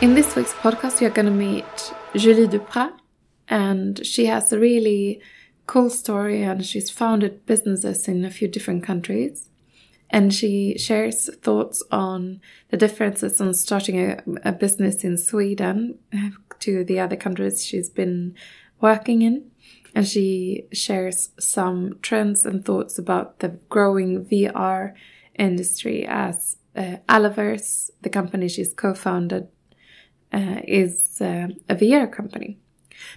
In this week's podcast, you're going to meet Julie Duprat, and she has a really cool story and she's founded businesses in a few different countries. And she shares thoughts on the differences on starting a, a business in Sweden to the other countries she's been working in. And she shares some trends and thoughts about the growing VR industry as uh, Alloverse, the company she's co founded, uh, is uh, a VR company.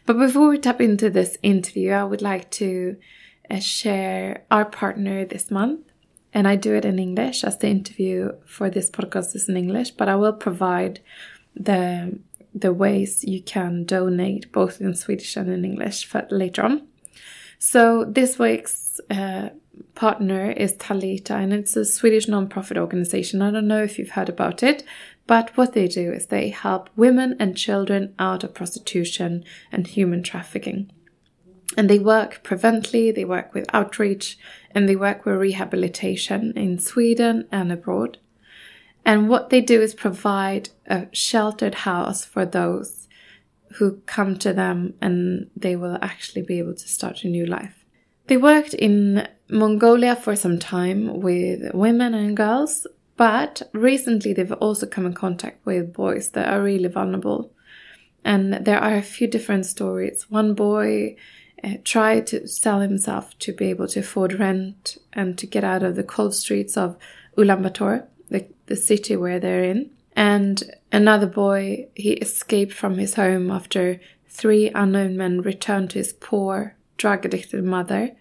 But before we tap into this interview, I would like to uh, share our partner this month. And I do it in English as the interview for this podcast is in English, but I will provide the the ways you can donate both in Swedish and in English for later on. So this week's uh, partner is Talita, and it's a Swedish non-profit organization. I don't know if you've heard about it, but what they do is they help women and children out of prostitution and human trafficking. And they work prevently, they work with outreach, and they work with rehabilitation in Sweden and abroad. And what they do is provide a sheltered house for those who come to them and they will actually be able to start a new life. They worked in Mongolia for some time with women and girls but recently, they've also come in contact with boys that are really vulnerable. And there are a few different stories. One boy uh, tried to sell himself to be able to afford rent and to get out of the cold streets of Ulaanbaatar, the, the city where they're in. And another boy, he escaped from his home after three unknown men returned to his poor, drug addicted mother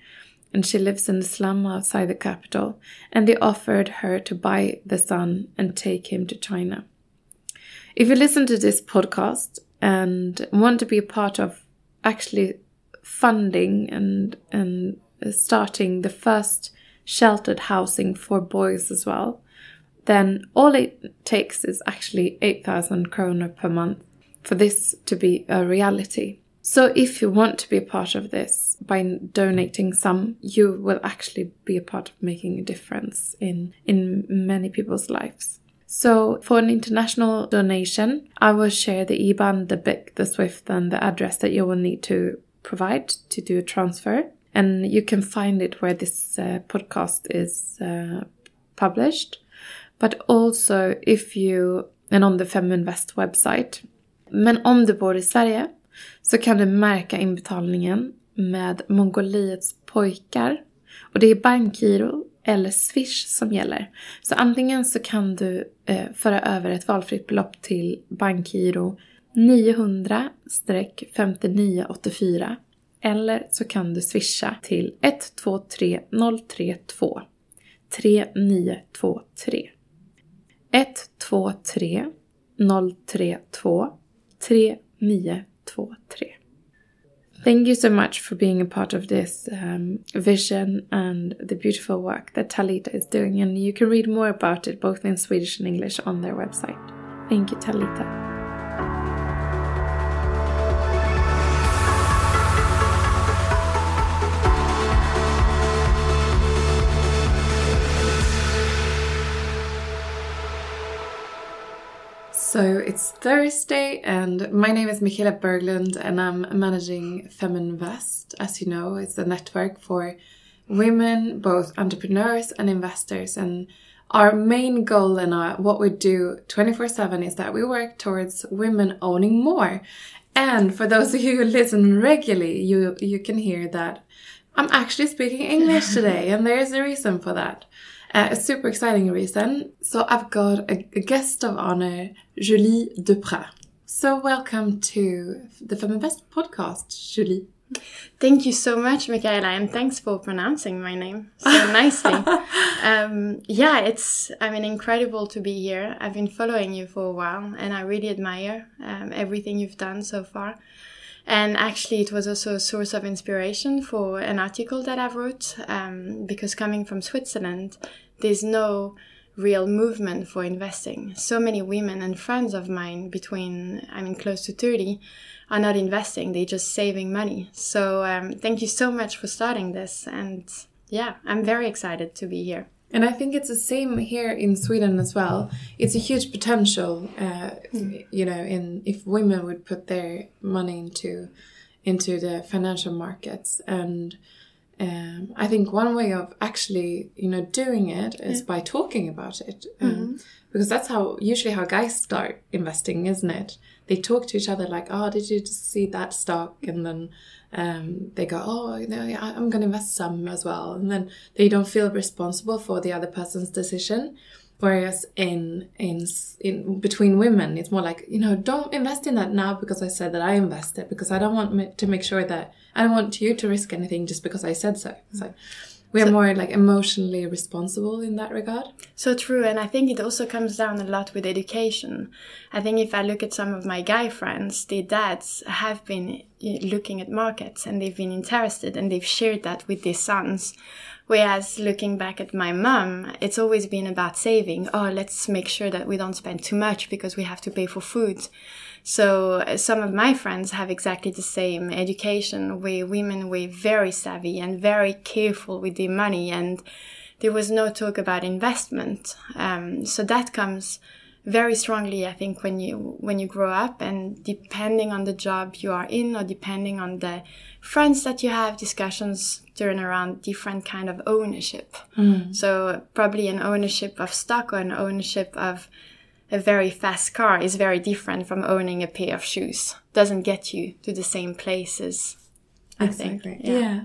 and she lives in the slum outside the capital, and they offered her to buy the son and take him to China. If you listen to this podcast and want to be a part of actually funding and and starting the first sheltered housing for boys as well, then all it takes is actually 8,000 kroner per month for this to be a reality. So if you want to be a part of this by donating some, you will actually be a part of making a difference in in many people's lives. So for an international donation, I will share the IBAN, the BIC, the SWIFT, and the address that you will need to provide to do a transfer. And you can find it where this uh, podcast is uh, published. But also if you, and on the Feminvest website. Men om du bor Sverige så kan du märka inbetalningen med Mongoliets pojkar. Och det är bankgiro eller swish som gäller. Så antingen så kan du eh, föra över ett valfritt belopp till bankgiro 900-5984 eller så kan du swisha till 123 032 3923 123 032 3923 två, tre. Thank you so much for being a part of this um, vision and the beautiful work that Talita is doing. And you can read more about it both in Swedish and English on their website. Thank you, Talita. So it's Thursday, and my name is Michaela Berglund, and I'm managing Feminvest. As you know, it's a network for women, both entrepreneurs and investors. And our main goal and what we do 24 7 is that we work towards women owning more. And for those of you who listen regularly, you, you can hear that I'm actually speaking English today, and there is a reason for that. Uh, a super exciting reason. So I've got a, a guest of honor, Julie Duprat. So welcome to the Feminvest podcast, Julie. Thank you so much, Michaela, and thanks for pronouncing my name so nicely. um, yeah, it's I mean incredible to be here. I've been following you for a while, and I really admire um, everything you've done so far. And actually, it was also a source of inspiration for an article that I wrote um, because coming from Switzerland, there's no real movement for investing. So many women and friends of mine between, I mean, close to 30 are not investing, they're just saving money. So um, thank you so much for starting this. And yeah, I'm very excited to be here. And I think it's the same here in Sweden as well. It's a huge potential, uh, mm. you know, in if women would put their money into into the financial markets. And um, I think one way of actually, you know, doing it is yeah. by talking about it, um, mm-hmm. because that's how usually how guys start investing, isn't it? They talk to each other like, "Oh, did you see that stock?" And then um, they go, oh, you know, I'm going to invest some as well, and then they don't feel responsible for the other person's decision. Whereas in in in between women, it's more like you know, don't invest in that now because I said that I invested because I don't want to make sure that I don't want you to risk anything just because I said so. So we are so, more like emotionally responsible in that regard. So true, and I think it also comes down a lot with education. I think if I look at some of my guy friends, their dads have been eh, looking at markets and they've been interested and they've shared that with their sons. Whereas looking back at my mum, it's always been about saving. Oh, let's make sure that we don't spend too much because we have to pay for food. So uh, some of my friends have exactly the same education where women were very savvy and very careful with their money and there was no talk about investment. Um, so that comes very strongly, I think, when you when you grow up, and depending on the job you are in, or depending on the friends that you have, discussions turn around different kind of ownership. Mm. So probably an ownership of stock or an ownership of a very fast car is very different from owning a pair of shoes. Doesn't get you to the same places. I exactly. think. Yeah.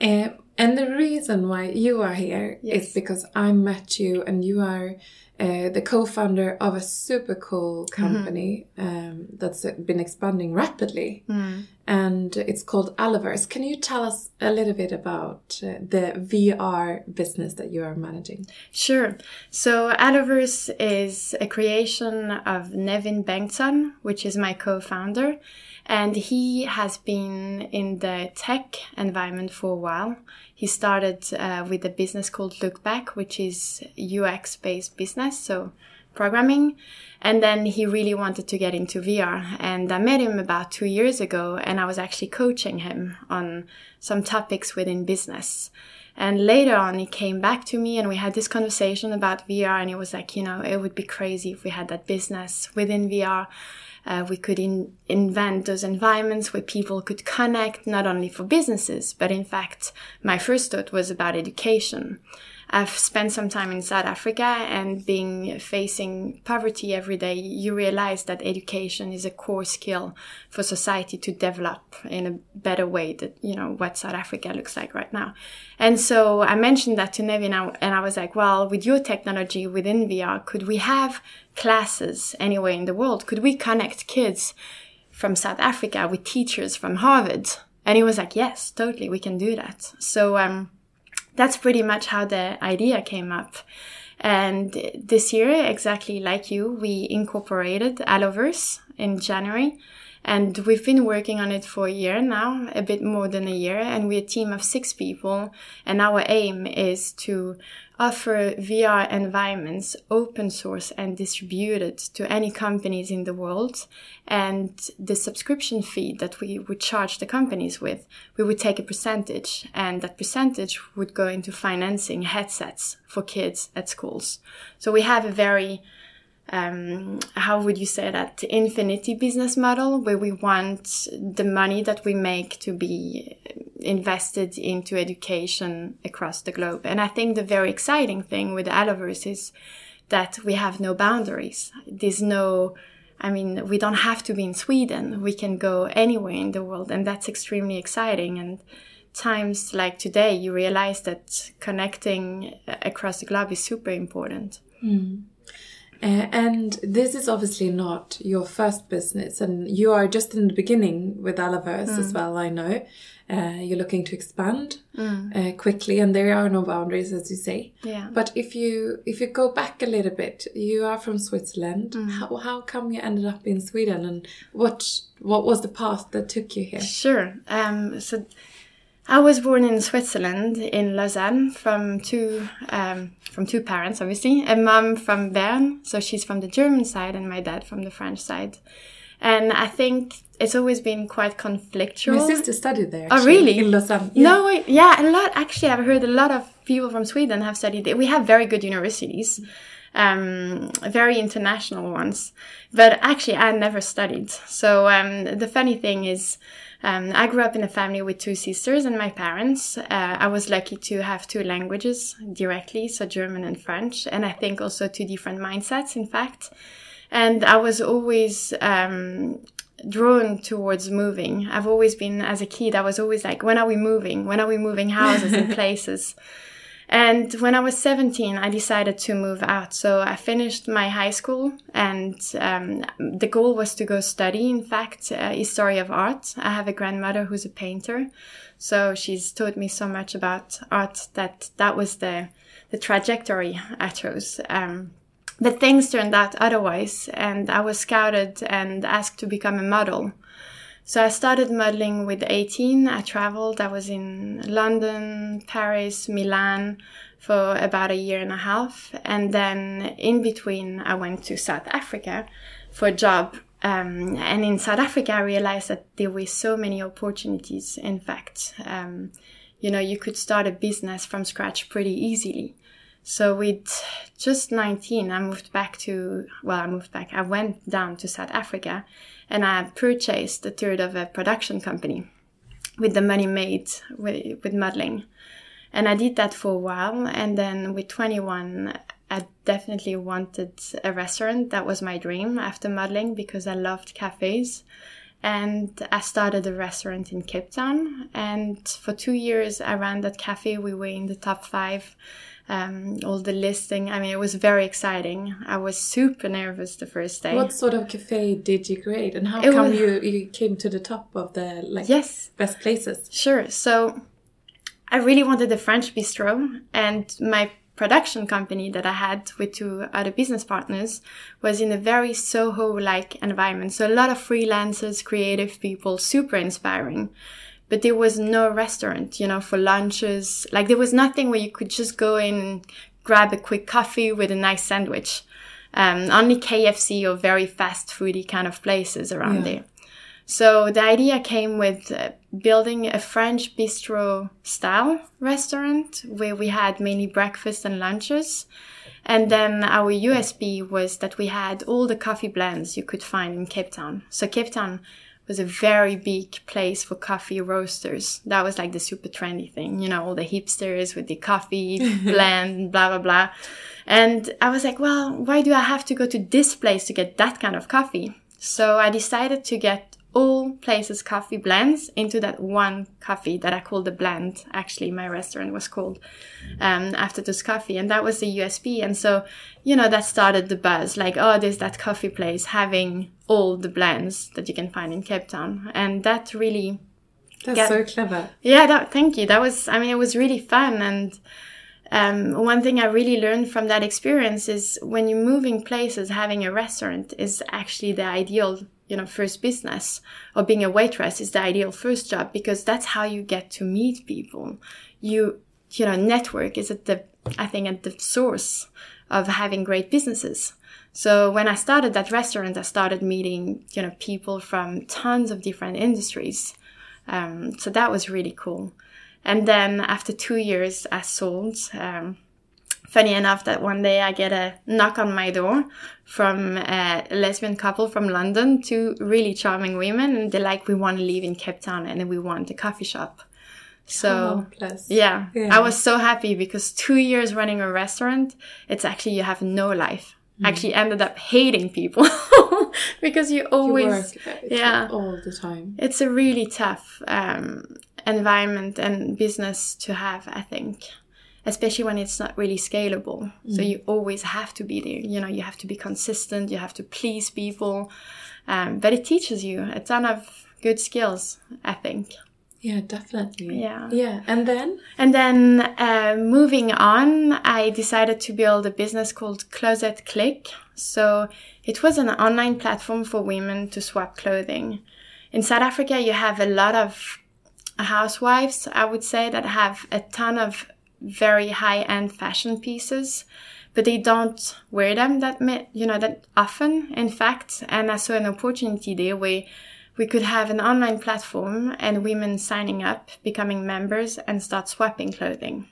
yeah. Uh, and the reason why you are here yes. is because I met you and you are uh, the co-founder of a super cool mm-hmm. company mm um, that's been expanding rapidly mm. and it's called Alloverse. Can you tell us a little bit about uh, the VR business that you are managing? Sure. So Alloverse is a creation of Nevyn Bengtsson, which is my co-founder and he has been in the tech environment for a while. He started uh, with a business called Lookback, which is UX based business, so programming. And then he really wanted to get into VR. And I met him about two years ago, and I was actually coaching him on some topics within business. And later on, he came back to me and we had this conversation about VR. And he was like, you know, it would be crazy if we had that business within VR. Uh, we could in, invent those environments where people could connect not only for businesses, but in fact, my first thought was about education. I've spent some time in South Africa and being facing poverty every day, you realize that education is a core skill for society to develop in a better way that, you know, what South Africa looks like right now. And so I mentioned that to Nevyn and I was like, well, with your technology within VR, could we have classes anywhere in the world? Could we connect kids from South Africa with teachers from Harvard? And he was like, yes, totally, we can do that. So, um, that's pretty much how the idea came up. And this year, exactly like you, we incorporated Alloverse in January. And we've been working on it for a year now, a bit more than a year. And we're a team of six people. And our aim is to offer VR environments open source and distributed to any companies in the world. And the subscription fee that we would charge the companies with, we would take a percentage and that percentage would go into financing headsets for kids at schools. So we have a very um, how would you say that infinity business model where we want the money that we make to be invested into education across the globe? And i think the very exciting thing with alloverse is that we have no boundaries. There's no i mean we don't have to be in sweden. We can go anywhere in the world and that's extremely exciting. And times like today you realize that connecting across the globe is super important. Mm. Uh, and this is obviously not your first business, and you are just in the beginning with Alloverse mm. as well. I know uh, you're looking to expand mm. uh, quickly, and there are no boundaries, as you say. Yeah. But if you if you go back a little bit, you are from Switzerland. Mm. How how come you ended up in Sweden, and what what was the path that took you here? Sure. Um. So I was born in Switzerland, in Lausanne, from two um, from two parents, obviously. A mom from Bern, so she's from the German side, and my dad from the French side. And I think it's always been quite conflictual. My sister studied there. Oh, really? In Lausanne. No, wait, yeah, a lot. Actually, I've heard a lot of people from Sweden have studied there. We have very good universities, um, very international ones. But actually, I never studied. So um, the funny thing is, um, I grew up in a family with two sisters and my parents. Uh, I was lucky to have two languages directly, so German and French, and I think also two different mindsets, in fact. And I was always um, drawn towards moving. I've always been, as a kid, I was always like, when are we moving? When are we moving houses and places? And when I was 17, I decided to move out. So I finished my high school, and um, the goal was to go study, in fact, uh, history of art. I have a grandmother who's a painter. So she's taught me so much about art that that was the, the trajectory I chose. Um, but things turned out otherwise, and I was scouted and asked to become a model. So I started modeling with 18. I traveled. I was in London, Paris, Milan for about a year and a half. And then in between, I went to South Africa for a job. Um, and in South Africa, I realized that there were so many opportunities. In fact, um, you know, you could start a business from scratch pretty easily. So with just 19, I moved back to, well, I moved back. I went down to South Africa and I purchased a third of a production company with the money made with, with modeling. And I did that for a while. And then with 21, I definitely wanted a restaurant. That was my dream after modeling because I loved cafes. And I started a restaurant in Cape Town. And for two years, I ran that cafe. We were in the top five um, all the listing. I mean, it was very exciting. I was super nervous the first day. What sort of cafe did you create, and how It come was- you you came to the top of the like yes, best places? sure. So I really wanted a French bistro, and my production company that I had with two other business partners was in a very Soho-like environment. So a lot of freelancers, creative people, super inspiring. But there was no restaurant, you know, for lunches. Like there was nothing where you could just go in and grab a quick coffee with a nice sandwich. Um, only KFC or very fast foody kind of places around Yeah. there. So the idea came with uh, building a French bistro style restaurant where we had mainly breakfast and lunches. And then our USP was that we had all the coffee blends you could find in Cape Town. So Cape Town was a very big place for coffee roasters. That was like the super trendy thing, you know, all the hipsters with the coffee blend, blah, blah, blah. And I was like, well, why do I have to go to this place to get that kind of coffee? So I decided to get all places coffee blends into that one coffee that I called the blend. Actually, my restaurant was called um, after this coffee, and that was the USP. And so, you know, that started the buzz. Like, oh, there's that coffee place having all the blends that you can find in Cape Town, and that really That's Yeah. so clever. yeah, that, thank you. That was, I mean, it was really fun. And um, one thing I really learned from that experience is when you're moving places, having a restaurant is actually the ideal, you know, first business or being a waitress is the ideal first job because that's how you get to meet people. You, you know, network is at the, I think, at the source of having great businesses. So when I started that restaurant, I started meeting, you know, people from tons of different industries. Um, so that was really cool. And then after two years, I sold. Um, funny enough, that one day I get a knock on my door from a lesbian couple from London, two really charming women, and they're like, "We want to live in Cape Town, and we want a coffee shop." So Oh, yeah, Yeah. I was so happy because two years running a restaurant, it's actually you have no life. Mm. Actually, ended up hating people because you You always uh, yeah. all the time. it's a really tough um, environment and business to have, I think, especially when it's not really scalable. So you always have to be there. You know, you have to be consistent. You have to please people, um, but it teaches you a ton of good skills, I think. Yeah, definitely. Yeah. Yeah, and then And then uh, moving on, I decided to build a business called Closet Click. So it was an online platform for women to swap clothing. In South Africa, you have a lot of housewives, I would say, that have a ton of very high end fashion pieces, but they don't wear them that you know that often. In fact, and I saw an opportunity there where we could have an online platform and women signing up, becoming members, and start swapping clothing.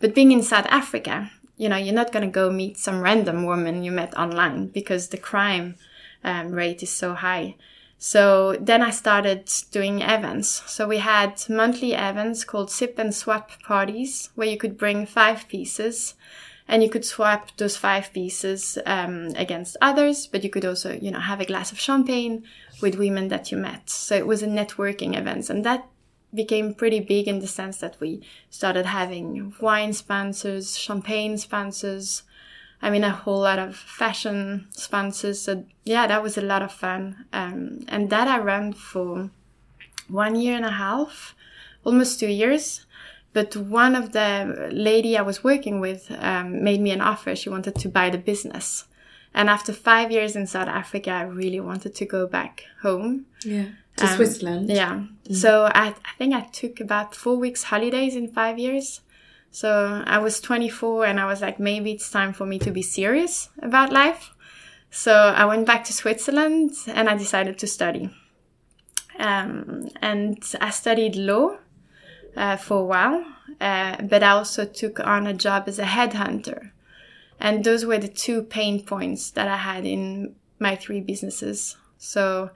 But being in South Africa, you know, you're not going to go meet some random woman you met online because the crime um, rate is so high. So then I started doing events. So we had monthly events called sip and swap parties where you could bring five pieces and you could swap those five pieces um, against others, but you could also, you know, have a glass of champagne with women that you met. So it was a networking event and that became pretty big in the sense that we started having wine sponsors, champagne sponsors. I mean, a whole lot of fashion sponsors. So yeah, that was a lot of fun. Um, and that I ran for one year and a half, almost two years. But one of the lady I was working with um, made me an offer. She wanted to buy the business. And after five years in South Africa, I really wanted to go back home. Yeah. To um, Switzerland. Yeah. Mm. So I, I think I took about four weeks holidays in five years. So I was 24 and I was like, maybe it's time for me to be serious about life. So I went back to Switzerland and I decided to study. Um, and I studied law uh, for a while, uh, but I also took on a job as a headhunter. And those were the two pain points that I had in my three businesses. So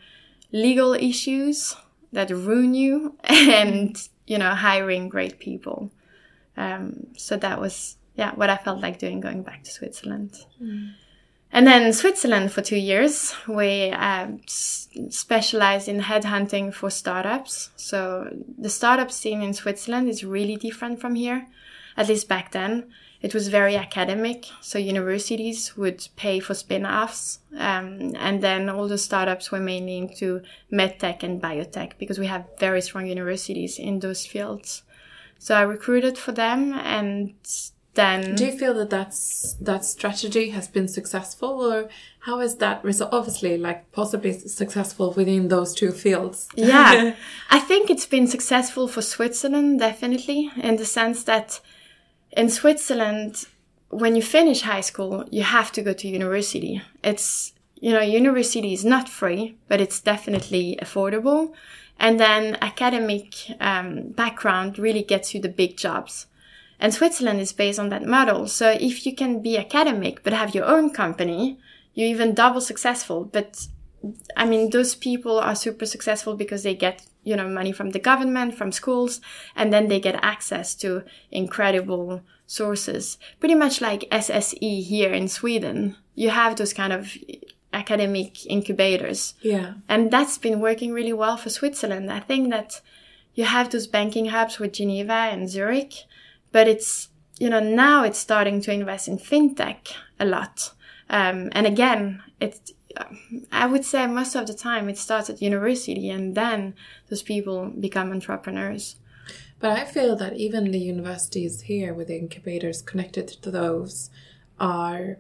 legal issues that ruin you and, you know, hiring great people. Um, so that was, yeah, what I felt like doing going back to Switzerland. Mm. And then Switzerland for two years, we um, specialized in headhunting for startups. So the startup scene in Switzerland is really different from here, at least back then. It was very academic, so universities would pay for spin-offs, um, and then all the startups were mainly into medtech and biotech because we have very strong universities in those fields. So I recruited for them, and then do you feel that that's that strategy has been successful or how is that result obviously like possibly successful within those two fields yeah i think it's been successful for switzerland definitely in the sense that in switzerland when you finish high school you have to go to university it's you know university is not free but it's definitely affordable and then academic um, background really gets you the big jobs and Switzerland is based on that model. So if you can be academic but have your own company, you're even double successful. But I mean, those people are super successful because they get, you know, money from the government, from schools, and then they get access to incredible sources. Pretty much like SSE here in Sweden. You have those kind of academic incubators. Yeah. And that's been working really well for Switzerland. I think that you have those banking hubs with Geneva and Zurich but it's you know now it's starting to invest in fintech a lot um, and again it's i would say most of the time it starts at university and then those people become entrepreneurs but i feel that even the universities here with the incubators connected to those are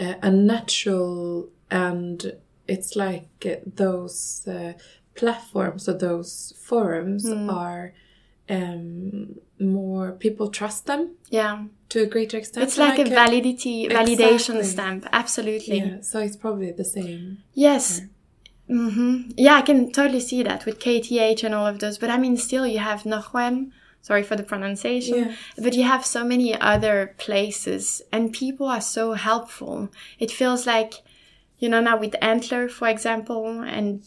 uh, a natural and it's like uh, those uh, platforms or those forums mm. are um, more people trust them. Yeah. To a greater extent. It's like, a validity, validation exactly. stamp. Absolutely. Yeah. So it's probably the same. Yes. Mm-hmm. Yeah, I can totally see that with KTH and all of those. But I mean, still, you have Norrsken. Sorry for the pronunciation. Yeah. But you have so many other places, and people are so helpful. It feels like, you know, now with Antler, for example, and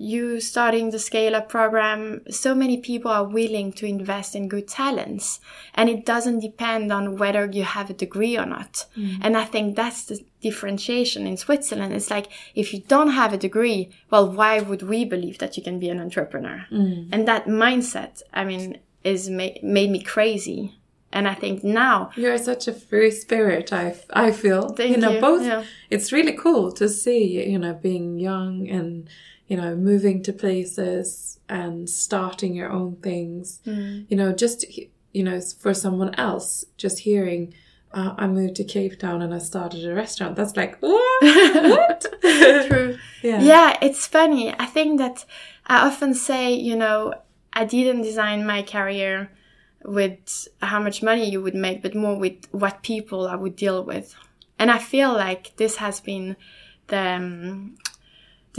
you starting the scale up program, so many people are willing to invest in good talents. And it doesn't depend on whether you have a degree or not. Mm. And I think that's the differentiation in Switzerland. It's like, if you don't have a degree, well, why would we believe that you can be an entrepreneur? Mm. And that mindset, I mean, is ma- made me crazy. And I think now you're such a free spirit. I, I feel Thank you know you. both. Yeah. It's really cool to see you know being young and you know, moving to places and starting your own things. Mm. You know, just, you know, for someone else, just hearing, uh, I moved to Cape Town and I started a restaurant. That's like, what? True. Yeah. yeah, it's funny. I think that I often say, you know, I didn't design my career with how much money you would make, but more with what people I would deal with. And I feel like this has been the, um,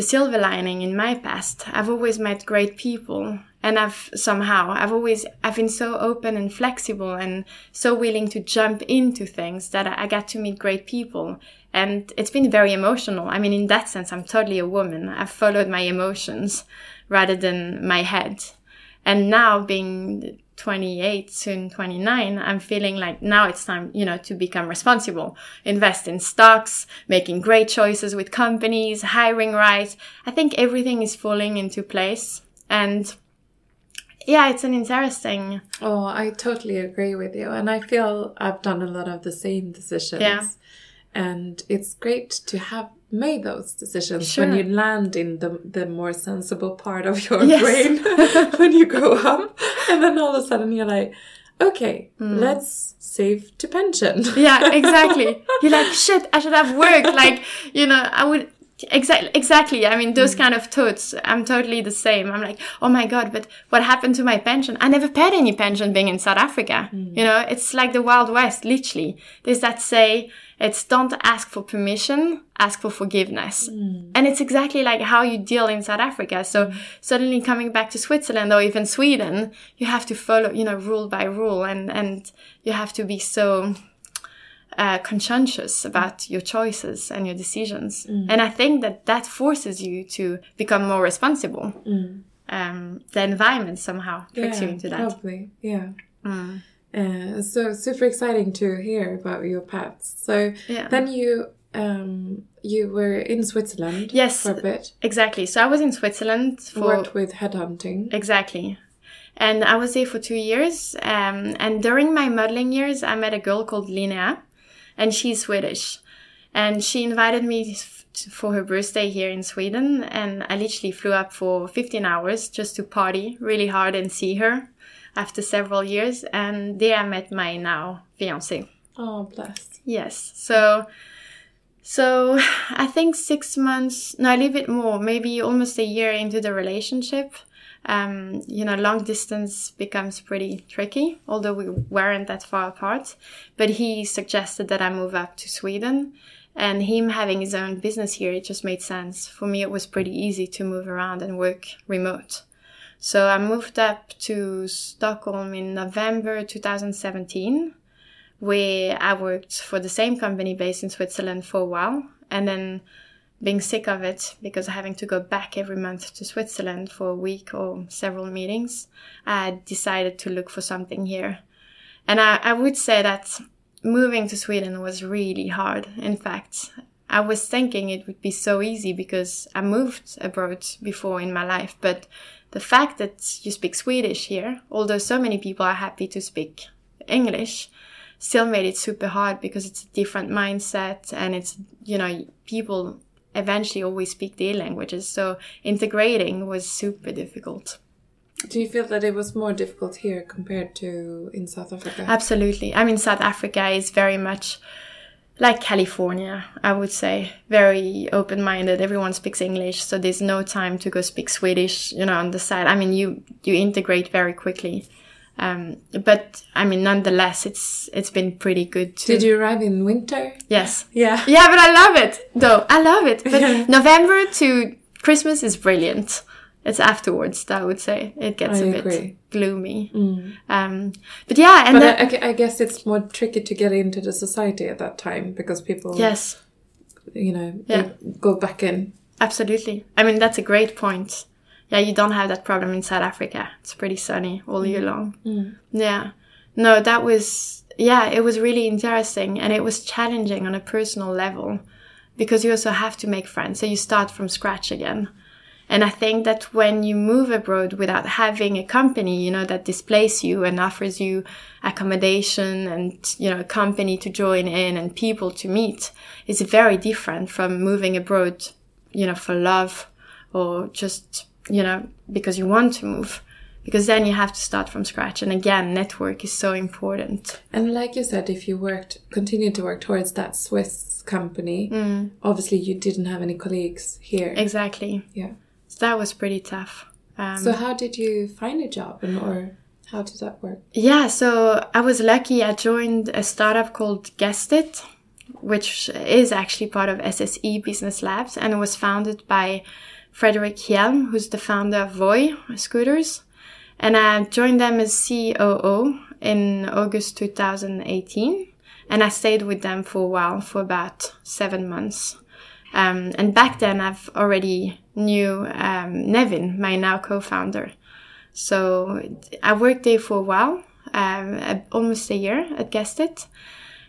the silver lining in my past. I've always met great people and I've somehow, I've always, I've been so open and flexible and so willing to jump into things that I got to meet great people. And it's been very emotional. I mean, in that sense, I'm totally a woman. I've followed my emotions rather than my head. And now being 28, soon 29, I'm feeling like now it's time, you know, to become responsible, invest in stocks, making great choices with companies, hiring right. I think everything is falling into place. And yeah, it's an interesting. Oh, I totally agree with you. And I feel I've done a lot of the same decisions. Yeah. And it's great to have made those decisions Sure. when you land in the the more sensible part of your Yes. brain when you grow up. And then all of a sudden you're like, okay, Hmm. let's save to pension. Yeah, exactly. You're like, shit, I should have worked. Like, you know, I would. Exactly, exactly. I mean, those kind of thoughts. I'm totally the same. I'm like, oh my god, but what happened to my pension? I never paid any pension being in South Africa. You know, it's like the Wild West, literally. There's that say, it's don't ask for permission, ask for forgiveness. Mm. And it's exactly like how you deal in South Africa. So mm. suddenly coming back to Switzerland or even Sweden, you have to follow, you know, rule by rule and, and you have to be so, uh, conscientious about your choices and your decisions. Mm. And I think that that forces you to become more responsible. Um, the environment somehow tricks you into that. Probably, yeah. Uh, so super exciting to hear about your paths. So Yeah. then you um, you were in Switzerland Yes. for a bit, Exactly. So I was in Switzerland for worked with headhunting. Exactly. And I was there for two years. Um, and during my modeling years, I met a girl called Linnea, and she's Swedish. And she invited me for her birthday here in Sweden. And I literally flew up for 15 hours just to party really hard and see her after several years. And there I met my now fiance. Oh, bless. Yes. So, so I think six months, no, a little bit more, maybe almost a year into the relationship. Um, you know, long distance becomes pretty tricky, although we weren't that far apart. But he suggested that I move up to Sweden and him having his own business here, it just made sense. For me, it was pretty easy to move around and work remote. So I moved up to Stockholm in November 2017 where I worked for the same company based in Switzerland for a while and then being sick of it because having to go back every month to Switzerland for a week or several meetings, I decided to look for something here. And I, I would say that moving to Sweden was really hard. In fact, I was thinking it would be so easy because I moved abroad before in my life, but the fact that you speak Swedish here, although so many people are happy to speak English, still made it super hard because it's a different mindset and it's, you know, people eventually always speak their languages. So integrating was super difficult. Do you feel that it was more difficult here compared to in South Africa? Absolutely. I mean, South Africa is very much like California, I would say. Very open minded. Everyone speaks English, so there's no time to go speak Swedish, you know, on the side. I mean, you, you integrate very quickly. Um, but I mean, nonetheless, it's, it's been pretty good too. Did you arrive in winter? Yes. Yeah. Yeah, but I love it though. I love it. But. November to Christmas is brilliant. It's afterwards that I would say it gets I a bit agree. Mm. gloomy. Um, but yeah, and But then, I, I guess it's more tricky to get into the society at that time because people, yes, you know, Yeah. go back in. absolutely. I mean, that's a great point. Yeah, you don't have that problem in South Africa. It's pretty sunny all year long. Yeah. No, that was, yeah, it was really interesting and it was challenging on a personal level because you also have to make friends. So you start from scratch again. And I think that when you move abroad without having a company, you know, that displays you and offers you accommodation and, you know, a company to join in and people to meet is very different from moving abroad, you know, for love or just, you know, because you want to move. Because then you have to start from scratch. And again, network is so important. And like you said, if you worked, continued to work towards that Swiss company, Mm. obviously you didn't have any colleagues here. Exactly. Yeah. That was pretty tough. Um, So how did you find a job, and or how did that work? Yeah, so I was lucky. I joined a startup called Guest It. which is actually part of SSE Business Labs and it was founded by Fredrik Hjelm, who's the founder of Voi scooters. And I joined them as COO in August 2018. And I stayed with them for a while, for about seven months. Um, and back then I've already knew um, Nevyn, my now co-founder. So I worked there for a while, um, almost a year at Guestit.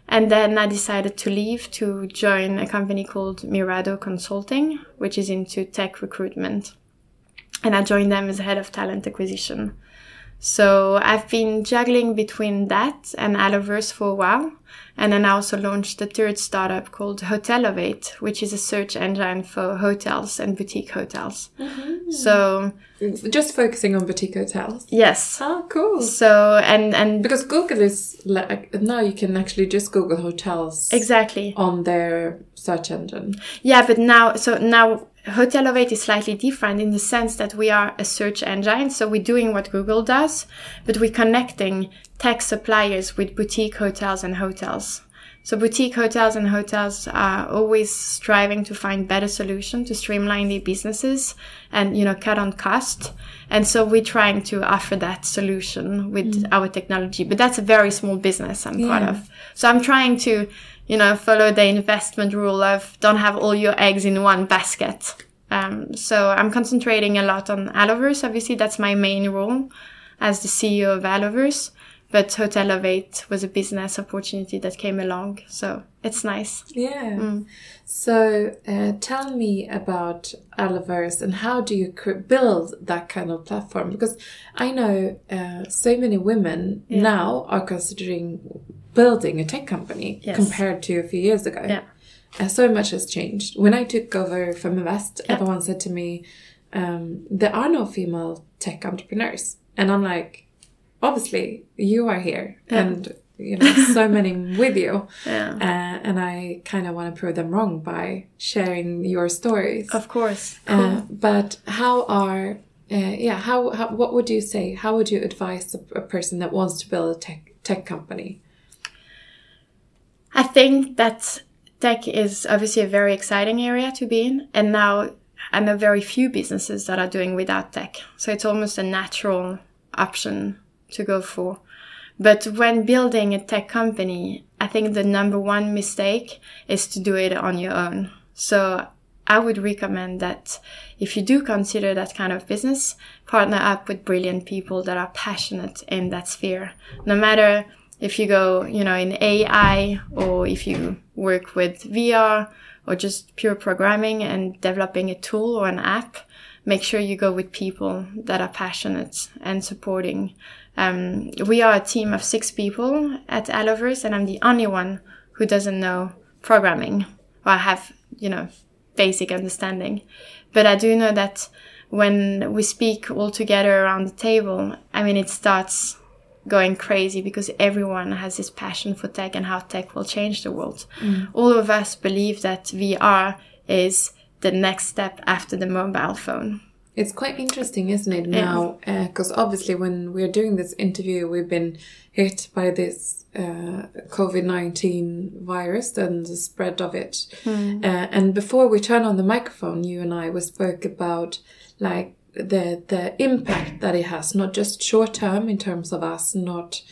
And then I decided to leave to join a company called Mirado Consulting, which is into tech recruitment. And I joined them as head of talent acquisition. So I've been juggling between that and Alloverse for a while. And then I also launched a third startup called Hotelovate, which is a search engine for hotels and boutique hotels. Mm-hmm. So just focusing on boutique hotels. Yes. Oh, cool. So and and because Google is like now you can actually just Google hotels exactly on their search engine. Yeah, but now so now Hotelovate is slightly different in the sense that we are a search engine, so we're doing what Google does, but we're connecting tech suppliers with boutique hotels and hotels. So boutique hotels and hotels are always striving to find better solution to streamline their businesses and, you know, cut on cost. And so we're trying to offer that solution with mm. our technology, but that's a very small business I'm yeah. part of. So I'm trying to you know, follow the investment rule of don't have all your eggs in one basket. Um, so I'm concentrating a lot on Alloverse. Obviously, that's my main role as the CEO of Alloverse. But Hotelovate was a business opportunity that came along, so it's nice. Yeah. Mm. So uh, tell me about Alloverse and how do you build that kind of platform? Because I know uh, so many women yeah. now are considering building a tech company yes. compared to a few years ago. Yeah. Uh, so much has changed. When I took over Feminvest, yeah. everyone said to me, um, there are no female tech entrepreneurs. And I'm like, obviously, you are here. Yeah. And, you know, so many with you. Yeah. Uh, and I kind of want to prove them wrong by sharing your stories. Of course. Uh, cool. Uh, but how are, uh, yeah, how, how, what would you say? How would you advise a, a person that wants to build a tech, tech company? I think that tech is obviously a very exciting area to be in. And now I know very few businesses that are doing without tech. So it's almost a natural option to go for. But when building a tech company, I think the number one mistake is to do it on your own. So I would recommend that if you do consider that kind of business, partner up with brilliant people that are passionate in that sphere. No matter if you go, you know, in AI or if you work with VR or just pure programming and developing a tool or an app, make sure you go with people that are passionate and supporting. Um, we are a team of six people at Alloverse and I'm the only one who doesn't know programming or have, you know, basic understanding. But I do know that when we speak all together around the table, I mean, it starts going crazy because everyone has this passion for tech and how tech will change the world. Mm. All of us believe that VR is the next step after the mobile phone. It's quite interesting, isn't it, now? Because uh, obviously, when we're doing this interview, we've been hit by this uh, COVID 19 virus and the spread of it. Mm. Uh, and before we turn on the microphone, you and I, we spoke about like the the impact that it has, not just short term in terms of us not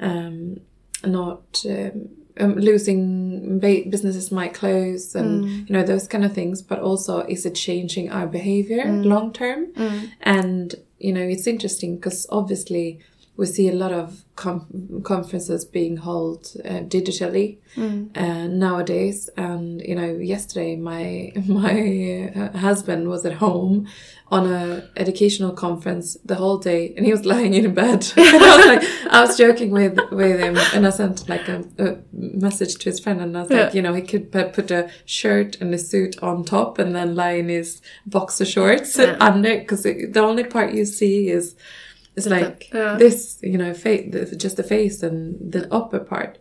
um, not um, um, losing businesses might close and mm. you know those kind of things, but also is it changing our behavior mm. long term? Mm. And you know it's interesting because obviously we see a lot of conferences being held uh, digitally mm. uh, nowadays and you know yesterday my my uh, husband was at home on a educational conference the whole day and he was lying in bed I, was like, I was joking with with him and I sent like a, a message to his friend and I was yeah. like you know he could put a shirt and a suit on top and then lie in his boxer shorts yeah. under because the only part you see is it's like yeah. this, you know, face, just the face and the upper part.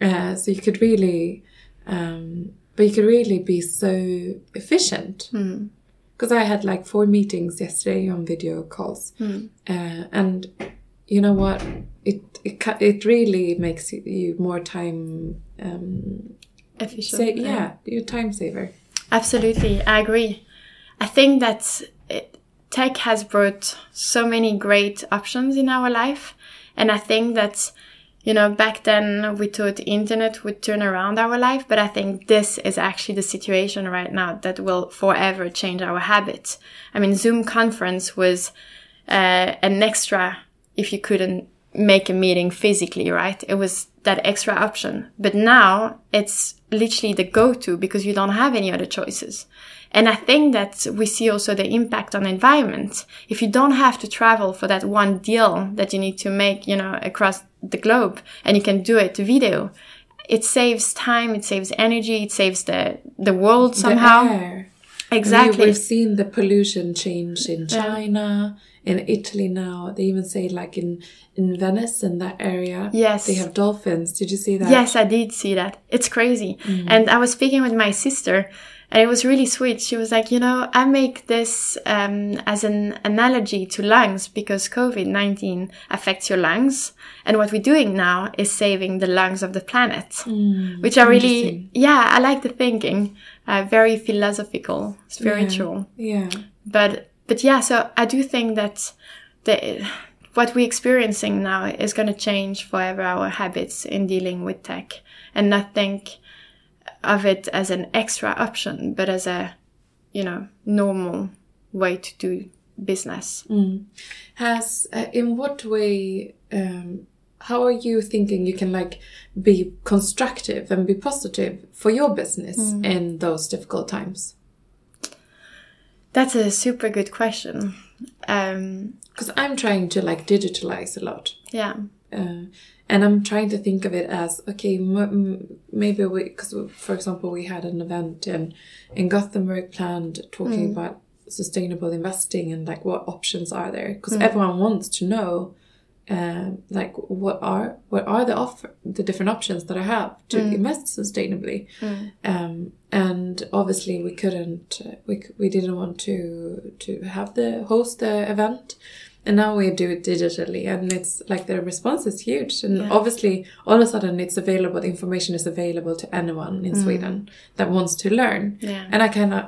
Uh, so you could really, um, but you could really be so efficient. Because mm. I had like four meetings yesterday on video calls, mm. uh, and you know what? It it it really makes you more time um, efficient. Say, yeah, you're time saver. Absolutely, I agree. I think that it, tech has brought so many great options in our life, and I think that you know back then we thought internet would turn around our life, but I think this is actually the situation right now that will forever change our habits. I mean, Zoom conference was uh, an extra if you couldn't make a meeting physically, right? It was that extra option. But now it's literally the go-to because you don't have any other choices. And I think that we see also the impact on the environment. If you don't have to travel for that one deal that you need to make, you know, across the globe and you can do it video, it saves time, it saves energy, it saves the, the world somehow. The. Exactly. We, have seen the pollution change in China, yeah. in Italy now. They even say like in in Venice in that area. Yes. They have dolphins. Did you see that? Yes, I did see that. It's crazy. Mm. And I was speaking with my sister and it was really sweet. She was like, you know, I make this um, as an analogy to lungs because COVID 19 affects your lungs. And what we're doing now is saving the lungs of the planet, mm, which are really, yeah, I like the thinking. Uh, very philosophical, spiritual. Yeah. yeah. But, but yeah, so I do think that the, what we're experiencing now is going to change forever our habits in dealing with tech and I think of it as an extra option, but as a, you know, normal way to do business. Mm. Has, uh, in what way, um, how are you thinking you can like be constructive and be positive for your business mm. in those difficult times? That's a super good question. Because um, I'm trying to like digitalize a lot. Yeah. Uh, and I'm trying to think of it as okay, maybe we, because for example, we had an event in in Gothenburg planned talking mm. about sustainable investing and like what options are there because mm. everyone wants to know um, like what are what are the offer the different options that I have to mm. invest sustainably, mm. um, and obviously we couldn't uh, we we didn't want to to have the host the event, and now we do it digitally and it's like the response is huge and yeah. obviously all of a sudden it's available the information is available to anyone in mm. sweden that wants to learn yeah. and i kind of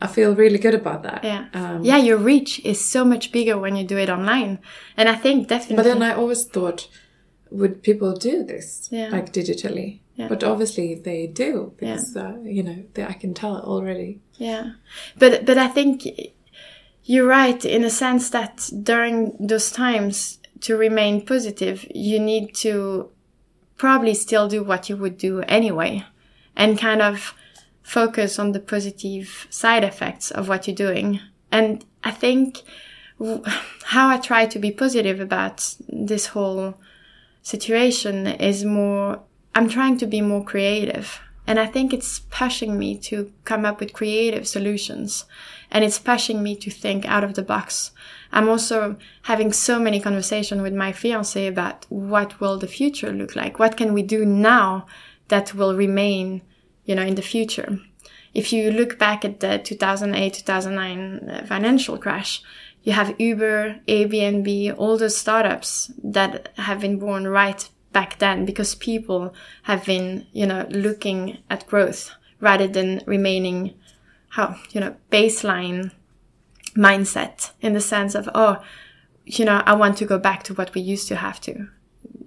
i feel really good about that yeah um, yeah your reach is so much bigger when you do it online and i think definitely but then i always thought would people do this yeah. like digitally yeah. but obviously they do because uh, you know they, i can tell already yeah but but i think you're right in a sense that during those times to remain positive, you need to probably still do what you would do anyway and kind of focus on the positive side effects of what you're doing. And I think how I try to be positive about this whole situation is more, I'm trying to be more creative. And I think it's pushing me to come up with creative solutions and it's pushing me to think out of the box. I'm also having so many conversations with my fiance about what will the future look like? What can we do now that will remain, you know, in the future? If you look back at the 2008, 2009 uh, financial crash, you have Uber, Airbnb, all those startups that have been born right back then because people have been, you know, looking at growth rather than remaining how you know baseline mindset in the sense of oh you know i want to go back to what we used to have to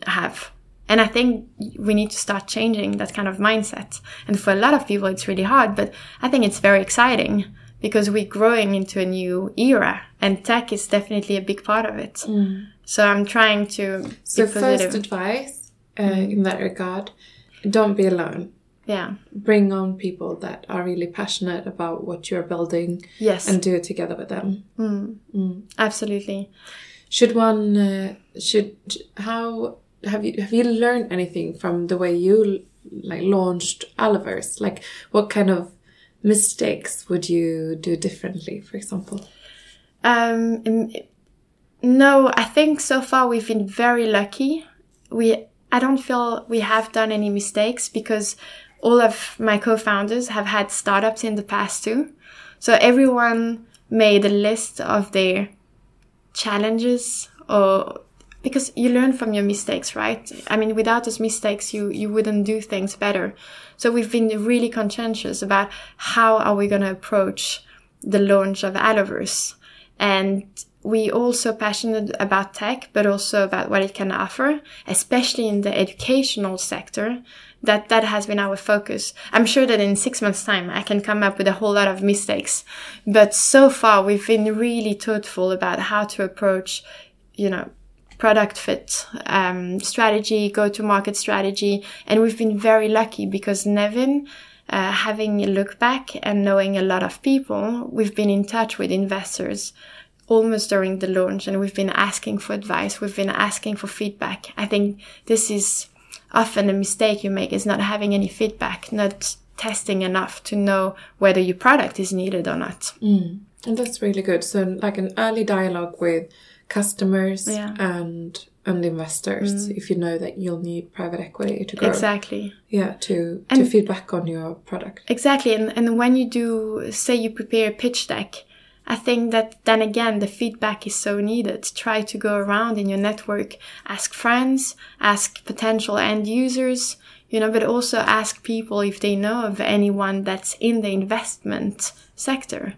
have. And i think we need to start changing that kind of mindset. And for a lot of people it's really hard but i think it's very exciting because we're growing into a new era and tech is definitely a big part of it. Mm. so i'm trying to so first advice uh, mm. in that regard don't be alone. Yeah. Bring on people that are really passionate about what you're building yes. and do it together with them. Mm. Mm. absolutely. Should one uh, should how have you have you learned anything from the way you like launched Alloverse like what kind of mistakes would you do differently for example? Um no i think so far we've been very lucky. We I don't feel we have done any mistakes because all of my co-founders have had startups in the past too. So everyone made a list of their challenges or because you learn from your mistakes, right? I mean, without those mistakes, you, you wouldn't do things better. So we've been really conscientious about how are we going to approach the launch of Alloverse. And we also passionate about tech, but also about what it can offer, especially in the educational sector. That that has been our focus. I'm sure that in six months' time I can come up with a whole lot of mistakes, but so far we've been really thoughtful about how to approach, you know, product fit um, strategy, go to market strategy, and we've been very lucky because Nevyn. Uh, having a look back and knowing a lot of people, we've been in touch with investors almost during the launch and we've been asking for advice we've been asking for feedback i think this is often a mistake you make is not having any feedback not testing enough to know whether your product is needed or not mm. and that's really good so like an early dialogue with customers yeah. and and investors mm. if you know that you'll need private equity to grow exactly yeah to and to feedback on your product exactly and and when you do say you prepare a pitch deck I think that then again, the feedback is so needed. Try to go around in your network, ask friends, ask potential end users, you know, but also ask people if they know of anyone that's in the investment sector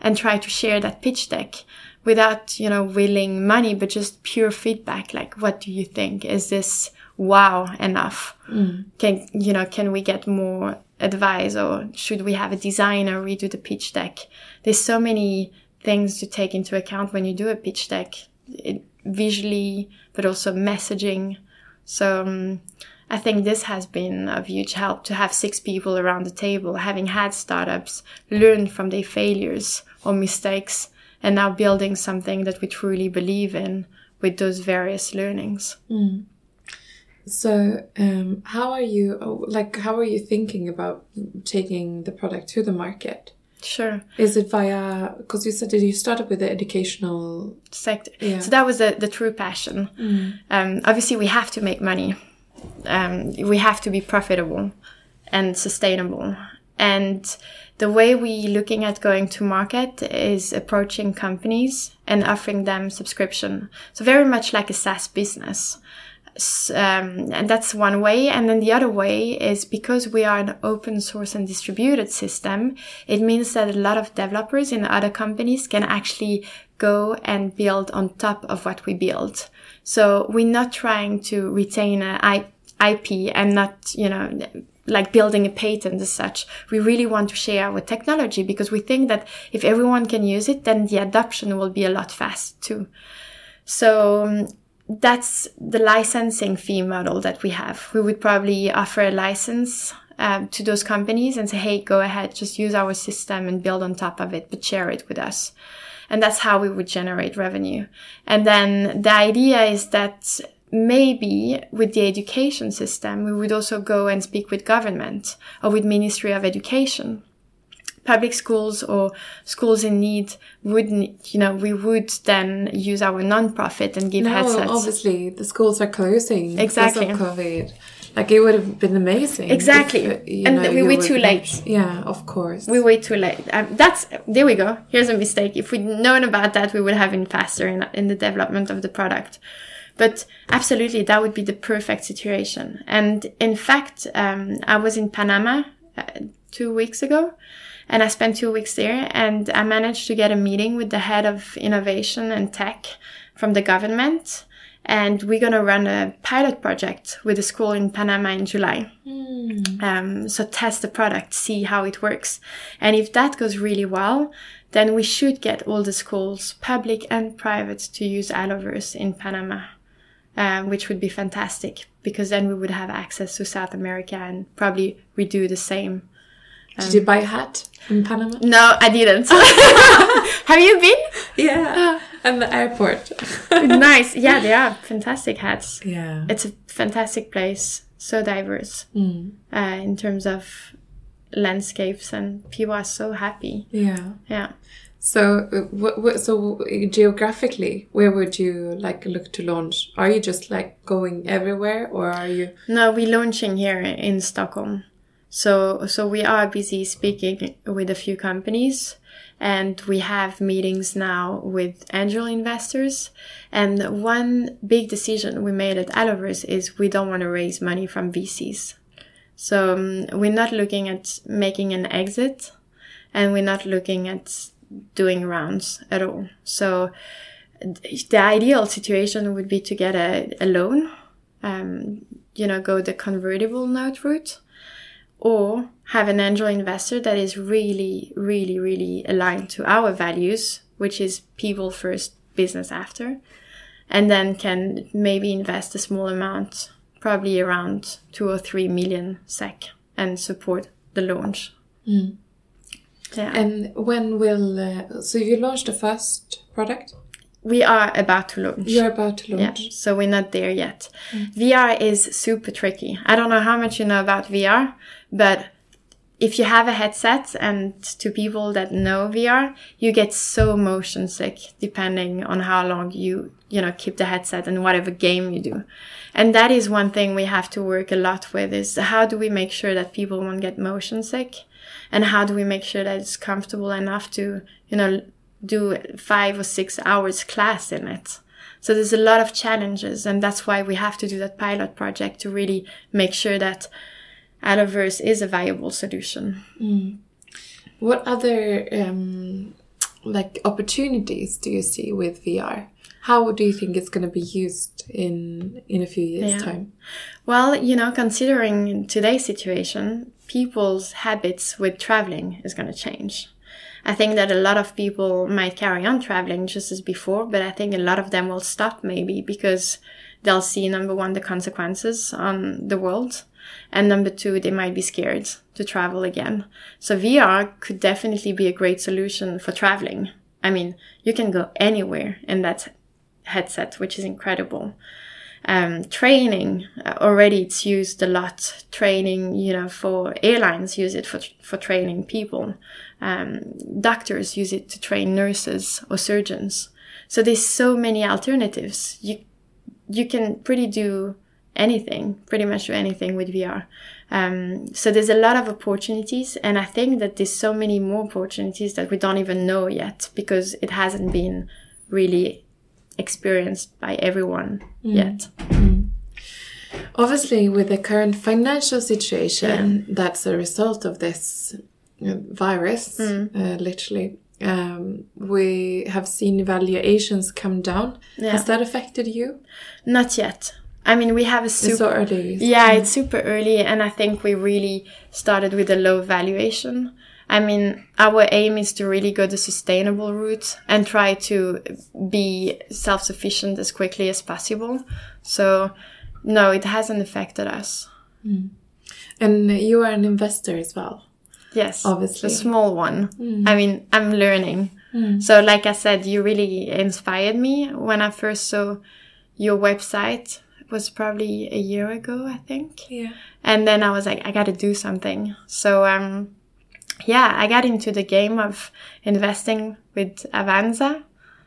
and try to share that pitch deck without, you know, willing money, but just pure feedback. Like, what do you think? Is this wow enough? Mm. Can, you know, can we get more advice or should we have a designer redo the pitch deck? There's so many things to take into account when you do a pitch deck, it, visually, but also messaging. So um, I think this has been of huge help to have six people around the table, having had startups, learn from their failures or mistakes, and now building something that we truly believe in with those various learnings. Mm. So, um, how are you like? How are you thinking about taking the product to the market? Sure. Is it via because you said that you started with the educational sector? Yeah. So that was the, the true passion. Mm. Um, obviously, we have to make money. Um, we have to be profitable and sustainable. And the way we're looking at going to market is approaching companies and offering them subscription. So very much like a SaaS business um, and that's one way. And then the other way is because we are an open source and distributed system, it means that a lot of developers in other companies can actually go and build on top of what we build. So we're not trying to retain an IP and not, you know, like building a patent as such. We really want to share our technology because we think that if everyone can use it, then the adoption will be a lot fast too. So um, that's the licensing fee model that we have. We would probably offer a license um, to those companies and say, hey, go ahead, just use our system and build on top of it, but share it with us. And that's how we would generate revenue. And then the idea is that maybe with the education system, we would also go and speak with government or with Ministry of Education public schools or schools in need would you know we would then use our non-profit and give no, headsets. obviously the schools are closing exactly because of covid. Like it would have been amazing exactly. if, and know, we were too late. Yeah of course. We were too late. Um, that's there we go. Here's a mistake. If we'd known about that we would have been faster in, in the development of the product. But absolutely that would be the perfect situation. And in fact um, i was in panama uh, two weeks ago and I spent two weeks there and I managed to get a meeting with the head of innovation and tech from the government. And we're going to run a pilot project with a school in Panama in July. Mm. Um, so test the product, see how it works. And if that goes really well, then we should get all the schools, public and private, to use Alloverse in Panama. Um, which would be fantastic because then we would have access to South America and probably redo the same did you buy a hat in Panama? No, I didn't. Have you been? Yeah, and the airport. nice. Yeah, they are fantastic hats. Yeah, it's a fantastic place. So diverse mm. uh, in terms of landscapes, and people are so happy. Yeah, yeah. So, uh, so geographically, where would you like look to launch? Are you just like going everywhere, or are you? No, we're launching here in Stockholm. So, so we are busy speaking with a few companies and we have meetings now with angel investors. And one big decision we made at Alloverse is we don't want to raise money from VCs. So um, we're not looking at making an exit and we're not looking at doing rounds at all. So the ideal situation would be to get a, a loan, um, you know, go the convertible note route or have an angel investor that is really, really, really aligned to our values, which is people first, business after, and then can maybe invest a small amount, probably around two or three million SEK, and support the launch. Mm. Yeah. And when will uh, so you launched the first product? We are about to launch. You're about to launch. Yeah, so we're not there yet. Mm. VR is super tricky. I don't know how much you know about VR, but if you have a headset and to people that know VR, you get so motion sick depending on how long you, you know, keep the headset and whatever game you do. And that is one thing we have to work a lot with is how do we make sure that people won't get motion sick? And how do we make sure that it's comfortable enough to, you know, do five or six hours class in it. So there's a lot of challenges and that's why we have to do that pilot project to really make sure that Alloverse is a viable solution. Mm. What other um, like opportunities do you see with VR? How do you think it's going to be used in in a few years' yeah. time? Well, you know, considering today's situation, people's habits with traveling is going to change. I think that a lot of people might carry on traveling just as before, but I think a lot of them will stop maybe because they'll see number one, the consequences on the world. And number two, they might be scared to travel again. So VR could definitely be a great solution for traveling. I mean, you can go anywhere in that headset, which is incredible. Um, training uh, already it's used a lot. Training, you know, for airlines use it for for training people. Um, doctors use it to train nurses or surgeons. So there's so many alternatives. You you can pretty do anything, pretty much anything with VR. Um, so there's a lot of opportunities, and I think that there's so many more opportunities that we don't even know yet because it hasn't been really experienced by everyone mm. yet. Mm. Obviously, with the current financial situation, yeah. that's a result of this uh, virus, mm. uh, literally. Um, we have seen valuations come down. Yeah. Has that affected you? Not yet. I mean, we have a super so early. Yeah, it's super early, and I think we really started with a low valuation. I mean, our aim is to really go the sustainable route and try to be self-sufficient as quickly as possible. So, no, it hasn't affected us. Mm. And you are an investor as well. Yes, obviously, a small one. Mm. I mean, I'm learning. Mm. So, like I said, you really inspired me when I first saw your website was probably a year ago, I think. Yeah. And then I was like, I got to do something. So, um, yeah, I got into the game of investing with Avanza.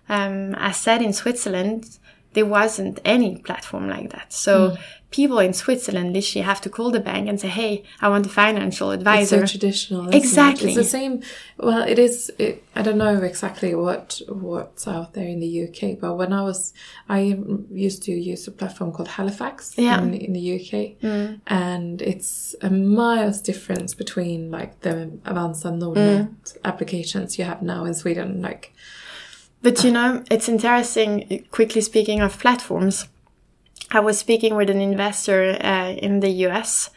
Um, I said in Switzerland, there wasn't any platform like that. So mm people in Switzerland literally have to call the bank and say, "Hey, I want a financial advisor." It's so traditional. exactly. It? It's the same. Well, it is. It, I don't know exactly what what's out there in the UK, but when I was, I used to use a platform called Halifax yeah. in, in the UK, mm. and it's a miles difference between like the Avanza Nordnet mm. applications you have now in Sweden, like. But you know, it's interesting. Quickly speaking of platforms I was speaking with an investor uh, in the US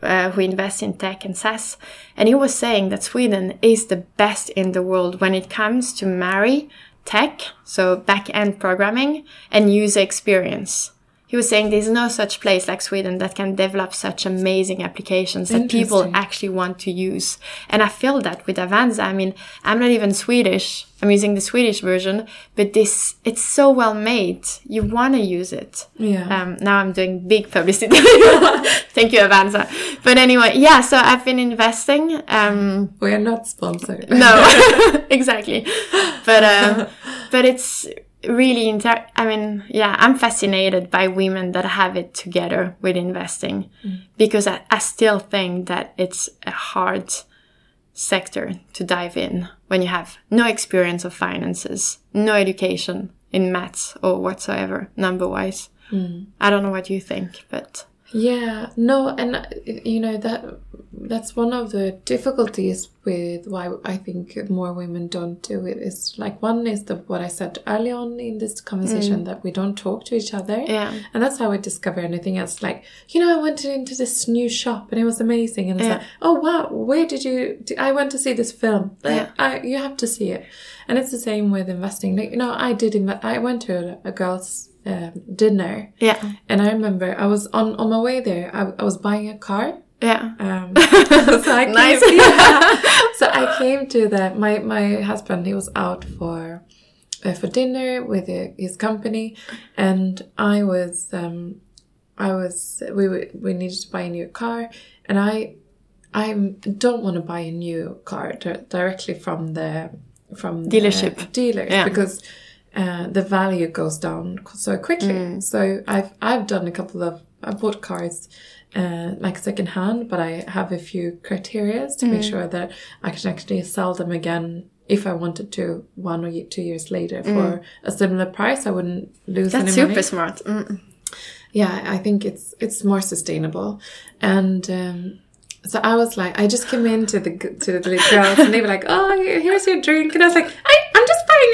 uh, who invests in tech and SaaS, and he was saying that Sweden is the best in the world when it comes to marry tech, so back end programming, and user experience he was saying there's no such place like Sweden that can develop such amazing applications that people actually want to use. And I feel that with Avanza. I mean, I'm not even Swedish. I'm using the Swedish version, but this, it's so well made. You want to use it. Yeah. Um, now I'm doing big publicity. Thank you, Avanza. But anyway, yeah, so I've been investing. Um, We're not sponsored. no, exactly. But, um, but it's, really inter- i mean yeah i'm fascinated by women that have it together with investing mm. because I, I still think that it's a hard sector to dive in when you have no experience of finances, no education in maths or whatsoever, number wise. I don't know what you think, but Yeah, no, and uh, you know that that's one of the difficulties with why I think more women don't do it. Is like one is the what I said early on in this conversation that we don't talk to each other. Yeah. and that's how we discover anything else. Like you know, I went into this new shop and it was amazing, and it's Yeah. like, oh wow, where did you? I went to see this film. Like, Yeah. I, you have to see it, and it's the same with investing. Like you know, I did. Inve- I went to a, a girls' um, dinner. yeah, And I remember I was on on my way there. I, I was buying a car. yeah. Um, so I came, Nice. yeah. So I came to that. my my husband. He was out for uh, for dinner with uh, his company, and I was um, I was we we needed to buy a new car, and I I don't want to buy a new car di- directly from the from the Dealership. dealers Yeah. because uh, the value goes down so quickly. Mm. So I've I've done a couple of I bought cars uh, like second hand, but I have a few criteria to Mm. make sure that I can actually sell them again if I wanted to one or two years later for a similar price. I wouldn't lose Mm. That's super money. smart. Mm. Yeah, I think it's it's more sustainable, and um, so I was like, I just came into the to the girls, and they were like, "Oh, here's your drink," and I was like, I,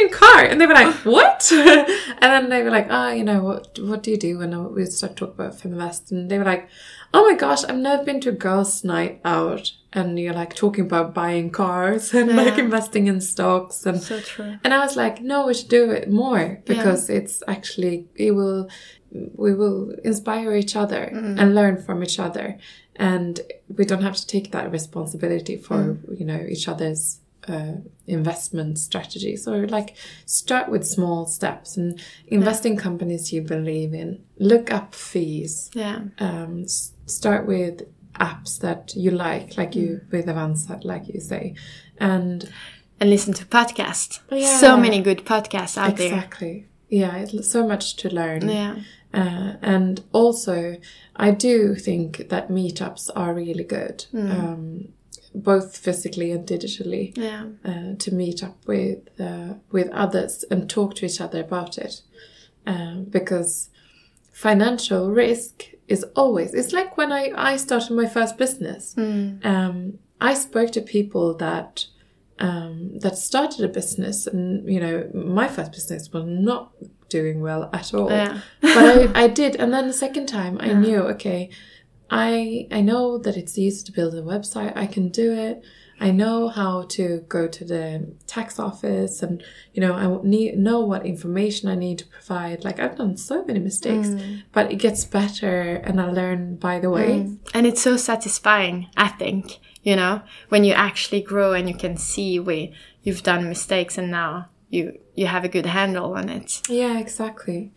"I'm just buying a car," and they were like, "What?" and then they were like, "Oh, you know, what what do you do?" And we started talking about Feminvest, and they were like, "Oh my gosh, I've never been to a girls' night out." And you're like talking about buying cars and like investing in stocks and So true. and I was like, no, we should do it more because it's actually it will we will inspire each other mm-hmm. and learn from each other, and we don't have to take that responsibility for mm. you know each other's uh, investment strategies or like start with small steps and invest in companies you believe in. Look up fees Yeah. um, start with apps that you like, like you with Avanza, like you say, and And listen to podcasts. Yeah. So many good podcasts out there. exactly, yeah, it's so much to learn. Yeah. Uh, and also, I do think that meetups are really good, um, both physically and digitally, Yeah. uh, to meet up with uh, with others and talk to each other about it, um, because financial risk is always. It's like when I I started my first business. Um, I spoke to people that um, that started a business, and you know, my first business was not doing well at all. Yeah. but I, I did, and then the second time, I knew, okay, I I know that it's easy to build a website. I can do it. I know how to go to the tax office, and you know, I need know what information I need to provide. Like I've done so many mistakes, but it gets better, and I learn by the way. And it's so satisfying, I think, you know, when you actually grow and you can see where you've done mistakes and now you you have a good handle on it. Yeah, exactly.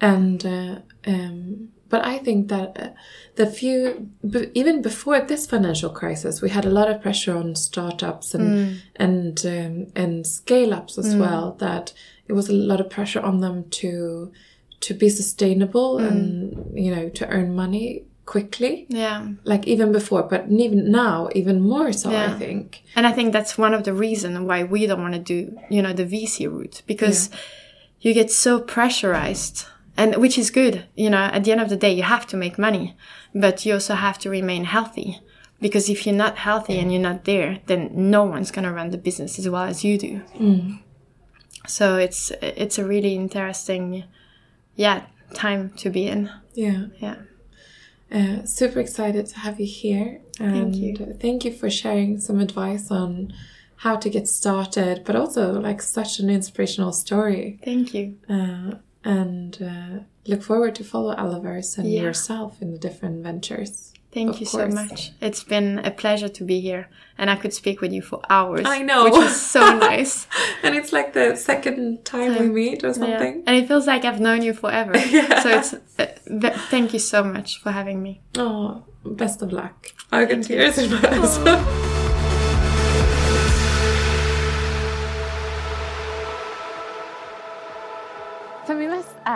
And uh, um, but I think that uh, the few b- even before this financial crisis, we had a lot of pressure on startups and and um, and scale ups as well. That it was a lot of pressure on them to to be sustainable and you know to earn money quickly. Yeah. Like even before, but even now, even more so. I think. And I think that's one of the reasons why we don't want to do, you know, the VC route because you get so pressurized and which is good, you know, at the end of the day you have to make money, but you also have to remain healthy because if you're not healthy and you're not there, then no one's going to run the business as well as you do. So it's it's a really interesting yeah, time to be in. Yeah. Yeah. Uh, super excited to have you here. And you. Thank you for sharing some advice on how to get started, but also like such an inspirational story. Thank you. Uh, and uh, look forward to follow Alloverse and Yeah. yourself in the different ventures. Thank you so much. It's been a pleasure to be here, and I could speak with you for hours. I know. which is so nice. And it's like the second time we meet or Yeah. something. And it feels like I've known you forever. Yeah. So it's uh, th- thank you so much for having me. Oh, best of luck. I got tears in my eyes.